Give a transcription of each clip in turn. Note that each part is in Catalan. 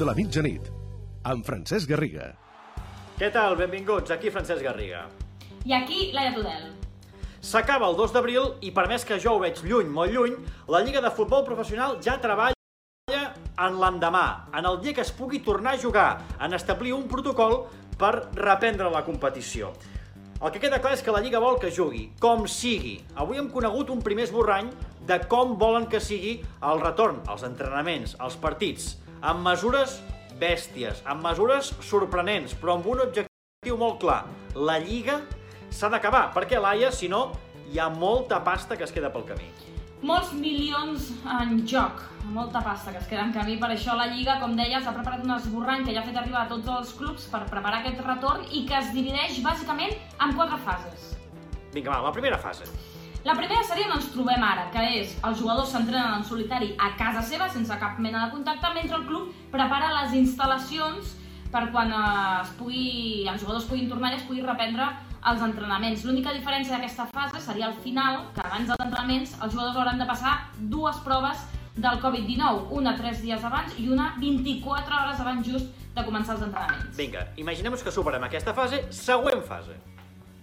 de la mitjanit, amb Francesc Garriga. Què tal? Benvinguts, aquí Francesc Garriga. I aquí, Laia Tudel. S'acaba el 2 d'abril i per més que jo ho veig lluny, molt lluny, la Lliga de Futbol Professional ja treballa en l'endemà, en el dia que es pugui tornar a jugar, en establir un protocol per reprendre la competició. El que queda clar és que la Lliga vol que jugui, com sigui. Avui hem conegut un primer esborrany de com volen que sigui el retorn, els entrenaments, els partits, amb mesures bèsties, amb mesures sorprenents, però amb un objectiu molt clar. La Lliga s'ha d'acabar, perquè l'AIA, si no, hi ha molta pasta que es queda pel camí. Molts milions en joc, molta pasta que es queda en camí, per això la Lliga, com deies, ha preparat un esborrany que ja ha fet arribar a tots els clubs per preparar aquest retorn i que es divideix bàsicament en quatre fases. Vinga, va, la primera fase. La primera seria on ens trobem ara, que és els jugadors s'entrenen en solitari a casa seva, sense cap mena de contacte, mentre el club prepara les instal·lacions per quan eh, es pugui, els jugadors puguin tornar i es pugui reprendre els entrenaments. L'única diferència d'aquesta fase seria al final, que abans dels entrenaments els jugadors hauran de passar dues proves del Covid-19, una 3 dies abans i una 24 hores abans just de començar els entrenaments. Vinga, imaginem-nos que superem aquesta fase, següent fase.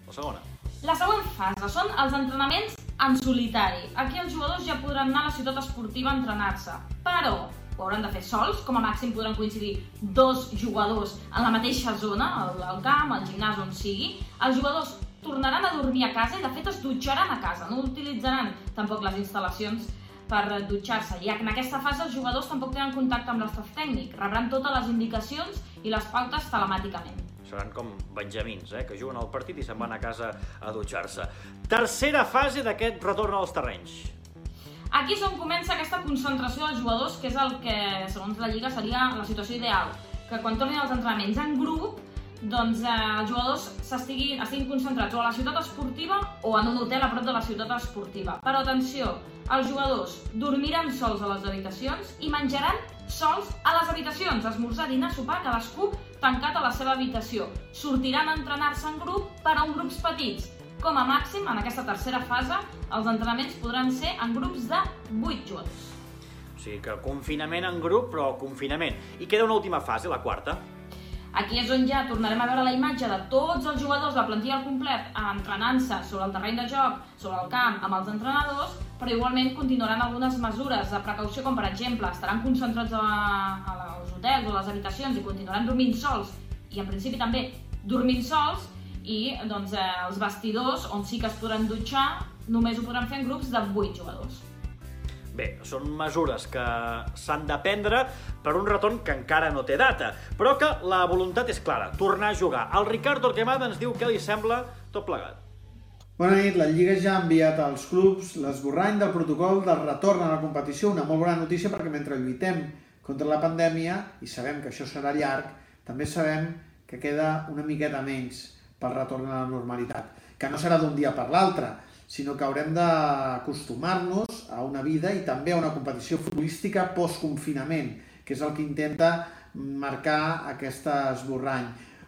La segona. La següent fase són els entrenaments en solitari. Aquí els jugadors ja podran anar a la ciutat esportiva a entrenar-se, però ho hauran de fer sols, com a màxim podran coincidir dos jugadors en la mateixa zona, al, camp, al gimnàs, on sigui. Els jugadors tornaran a dormir a casa i de fet es dutxaran a casa, no utilitzaran tampoc les instal·lacions per dutxar-se. I en aquesta fase els jugadors tampoc tenen contacte amb l'estaf tècnic, rebran totes les indicacions i les pautes telemàticament. Seran com benjamins, eh, que juguen al partit i se'n van a casa a dutxar-se. Tercera fase d'aquest retorn als terrenys. Aquí és on comença aquesta concentració dels jugadors, que és el que, segons la Lliga, seria la situació ideal. Que quan tornin els entrenaments en grup, doncs eh, els jugadors estiguin, estiguin concentrats o a la ciutat esportiva o en un hotel a prop de la ciutat esportiva. Però atenció, els jugadors dormiran sols a les habitacions i menjaran sols a les habitacions, esmorzar, dinar, sopar, cadascú tancat a la seva habitació. Sortiran a entrenar-se en grup per a un grups petits, com a màxim, en aquesta tercera fase, els entrenaments podran ser en grups de 8 junts. O sigui que confinament en grup, però confinament. I queda una última fase, la quarta. Aquí és on ja tornarem a veure la imatge de tots els jugadors, la plantilla al complet, entrenant-se sobre el terreny de joc, sobre el camp, amb els entrenadors, però igualment continuaran algunes mesures de precaució, com per exemple, estaran concentrats a, a als hotels o a les habitacions i continuaran dormint sols, i en principi també dormint sols, i doncs, eh, els vestidors, on sí que es podran dutxar, només ho podran fer en grups de 8 jugadors. Bé, són mesures que s'han de prendre per un retorn que encara no té data, però que la voluntat és clara, tornar a jugar. El Ricardo Torquemada ens diu què li sembla tot plegat. Bona nit, la Lliga ja ha enviat als clubs l'esborrany del protocol del retorn a la competició, una molt bona notícia perquè mentre lluitem contra la pandèmia, i sabem que això serà llarg, també sabem que queda una miqueta menys pel retorn a la normalitat, que no serà d'un dia per l'altre, sinó que haurem d'acostumar-nos a una vida i també a una competició futbolística post-confinament, que és el que intenta marcar aquest esborrany.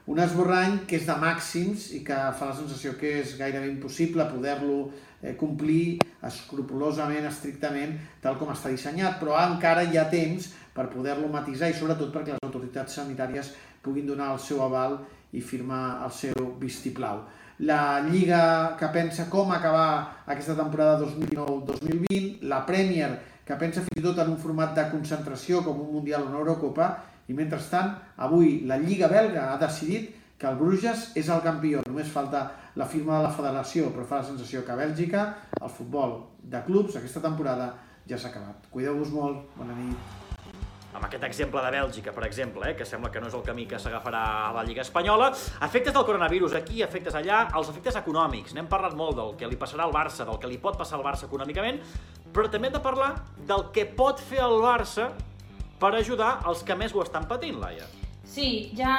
Un esborrany que és de màxims i que fa la sensació que és gairebé impossible poder-lo eh, complir escrupulosament, estrictament, tal com està dissenyat, però encara hi ha temps per poder-lo matisar i sobretot perquè les autoritats sanitàries puguin donar el seu aval i firmar el seu vistiplau. La Lliga que pensa com acabar aquesta temporada 2019-2020, la Premier que pensa fins i tot en un format de concentració com un Mundial o una Eurocopa, i mentrestant, avui la Lliga belga ha decidit que el Bruges és el campió. Només falta la firma de la federació, però fa la sensació que a Bèlgica el futbol de clubs aquesta temporada ja s'ha acabat. Cuideu-vos molt, bona nit amb aquest exemple de Bèlgica, per exemple, eh, que sembla que no és el camí que s'agafarà a la Lliga Espanyola, efectes del coronavirus aquí, efectes allà, els efectes econòmics. N'hem parlat molt del que li passarà al Barça, del que li pot passar al Barça econòmicament, però també hem de parlar del que pot fer el Barça per ajudar els que més ho estan patint, Laia. Sí, ja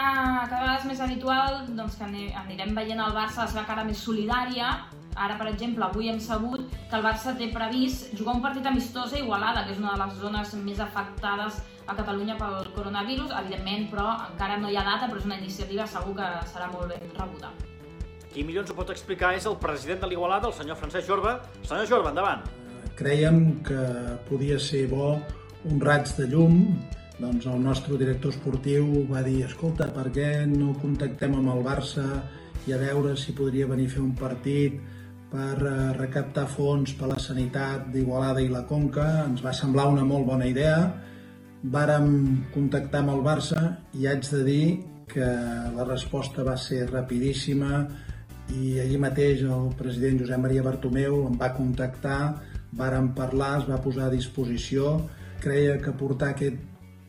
cada vegada és més habitual doncs, que anirem veient el Barça la seva cara més solidària. Ara, per exemple, avui hem sabut que el Barça té previst jugar un partit amistós a Igualada, que és una de les zones més afectades a Catalunya pel coronavirus, evidentment, però encara no hi ha data, però és una iniciativa segur que serà molt ben rebuda. Qui millor ens ho pot explicar és el president de l'Igualada, el senyor Francesc Jorba. Senyor Jorba, endavant. Creiem que podia ser bo un raig de llum doncs el nostre director esportiu va dir escolta, per què no contactem amb el Barça i a veure si podria venir a fer un partit per eh, recaptar fons per la sanitat d'Igualada i la Conca. Ens va semblar una molt bona idea. Vàrem contactar amb el Barça i haig de dir que la resposta va ser rapidíssima i ahir mateix el president Josep Maria Bartomeu em va contactar, vàrem parlar, es va posar a disposició, creia que portar aquest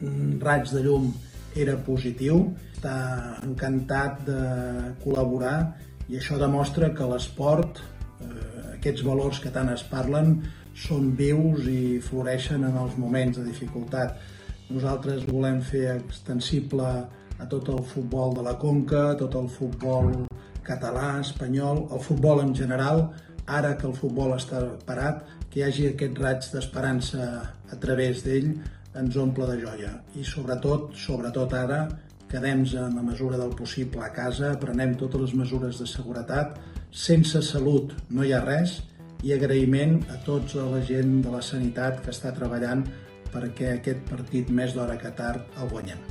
mm, raig de llum era positiu, està encantat de col·laborar i això demostra que l'esport, aquests valors que tant es parlen, són vius i floreixen en els moments de dificultat. Nosaltres volem fer extensible a tot el futbol de la Conca, tot el futbol català, espanyol, el futbol en general, ara que el futbol està parat, que hi hagi aquest raig d'esperança a través d'ell ens omple de joia. I sobretot, sobretot ara, quedem en la mesura del possible a casa, prenem totes les mesures de seguretat. Sense salut no hi ha res i agraïment a tota la gent de la sanitat que està treballant perquè aquest partit més d'hora que tard el guanyem.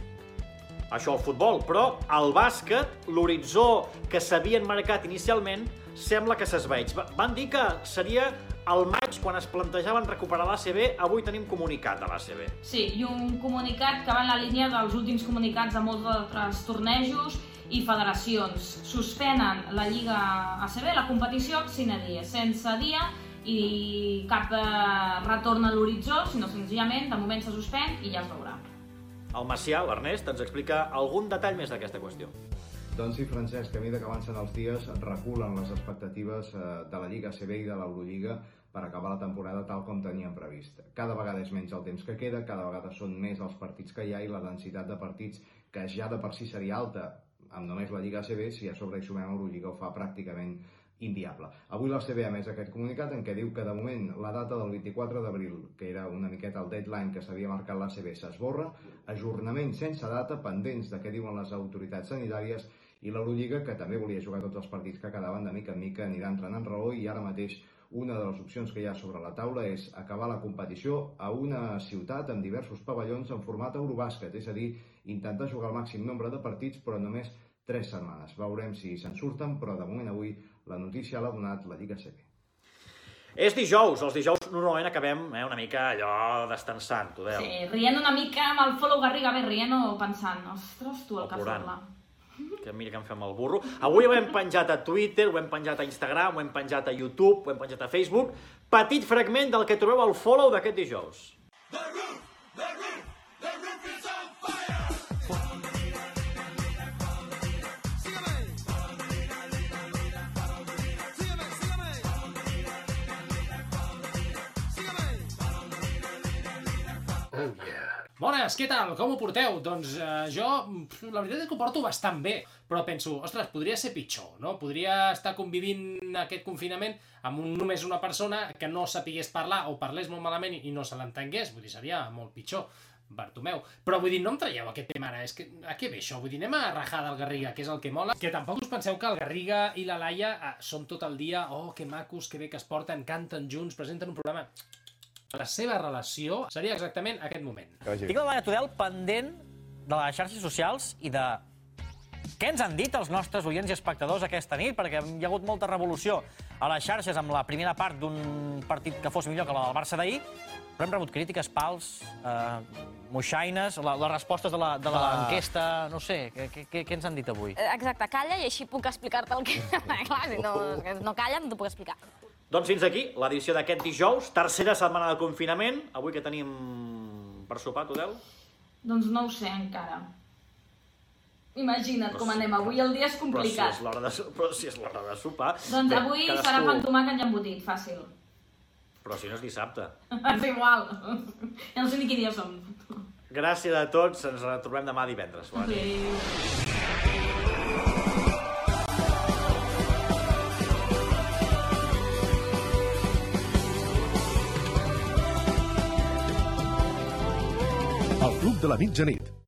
Això el futbol, però al bàsquet, l'horitzó que s'havien marcat inicialment sembla que s'esveig. Van dir que seria al maig, quan es plantejaven recuperar l'ACB, avui tenim comunicat de l'ACB. Sí, i un comunicat que va en la línia dels últims comunicats de molts altres tornejos i federacions. Suspenen la Lliga ACB, la competició, sine dia, sense dia i cap eh, retorn a l'horitzó, sinó senzillament, de moment se suspèn i ja es veurà. El Macià, l'Ernest, ens explica algun detall més d'aquesta qüestió. Doncs sí, Francesc, a mesura que avancen els dies reculen les expectatives eh, de la Lliga CB i de l'Eurolliga per acabar la temporada tal com teníem previst. Cada vegada és menys el temps que queda, cada vegada són més els partits que hi ha i la densitat de partits que ja de per si seria alta amb només la Lliga CB, si a sobre hi sumem Eurolliga ho fa pràcticament inviable. Avui la CB ha més aquest comunicat en què diu que de moment la data del 24 d'abril, que era una miqueta el deadline que s'havia marcat la CB, s'esborra, ajornament sense data, pendents de què diuen les autoritats sanitàries i l'Eurolliga, que també volia jugar tots els partits que quedaven de mica en mica, anirà entrant en raó i ara mateix una de les opcions que hi ha sobre la taula és acabar la competició a una ciutat amb diversos pavellons en format Eurobàsquet, és a dir, intentar jugar el màxim nombre de partits però només 3 setmanes. Veurem si se'n surten, però de moment avui la notícia l'ha donat la Lliga CB. És dijous, els dijous normalment acabem eh, una mica allò destensant, Tudel. Sí, rient una mica amb el follow Garriga, bé, rient o pensant, ostres, tu el O que plorant. sembla. Que mira que em fem el burro. Avui ho hem penjat a Twitter, ho hem penjat a Instagram, ho hem penjat a YouTube, ho hem penjat a Facebook. Petit fragment del que trobeu al follow d'aquest dijous. Bones, què tal? Com ho porteu? Doncs eh, jo, la veritat és que ho porto bastant bé, però penso, ostres, podria ser pitjor, no? Podria estar convivint aquest confinament amb un, només una persona que no sapigués parlar o parlés molt malament i, no se l'entengués, vull dir, seria molt pitjor. Bartomeu. Però vull dir, no em traieu aquest tema ara, és que a què ve això? Vull dir, anem a rajar del Garriga, que és el que mola. Que tampoc us penseu que el Garriga i la Laia eh, són tot el dia, oh, que macos, que bé que es porten, canten junts, presenten un programa... La seva relació seria exactament aquest moment. Tinc la Laia Tudel pendent de les xarxes socials i de què ens han dit els nostres oients i espectadors aquesta nit, perquè hi ha hagut molta revolució a les xarxes amb la primera part d'un partit que fos millor que la del Barça d'ahir, però hem rebut crítiques, pals, eh, moixaines, la, les respostes de la- de l'enquesta, no sé, què, què, què ens han dit avui? Exacte, calla i així puc explicar-te el que... Clar, si no, no calla no t'ho puc explicar. Doncs fins aquí l'edició d'aquest dijous, tercera setmana de confinament. Avui que tenim per sopar, Tudel? Doncs no ho sé encara. Imagina't com anem, avui el dia és Però si complicat. és l'hora de, però si és l'hora de sopar... Doncs Bé, avui cadascú- serà pa amb tomàquet i embotit, fàcil. Però si no és dissabte. és igual. Ja no sé ni quin dia som. Gràcies a tots, ens retrobem demà divendres. Bona nit. Adéu. de la mitjanit.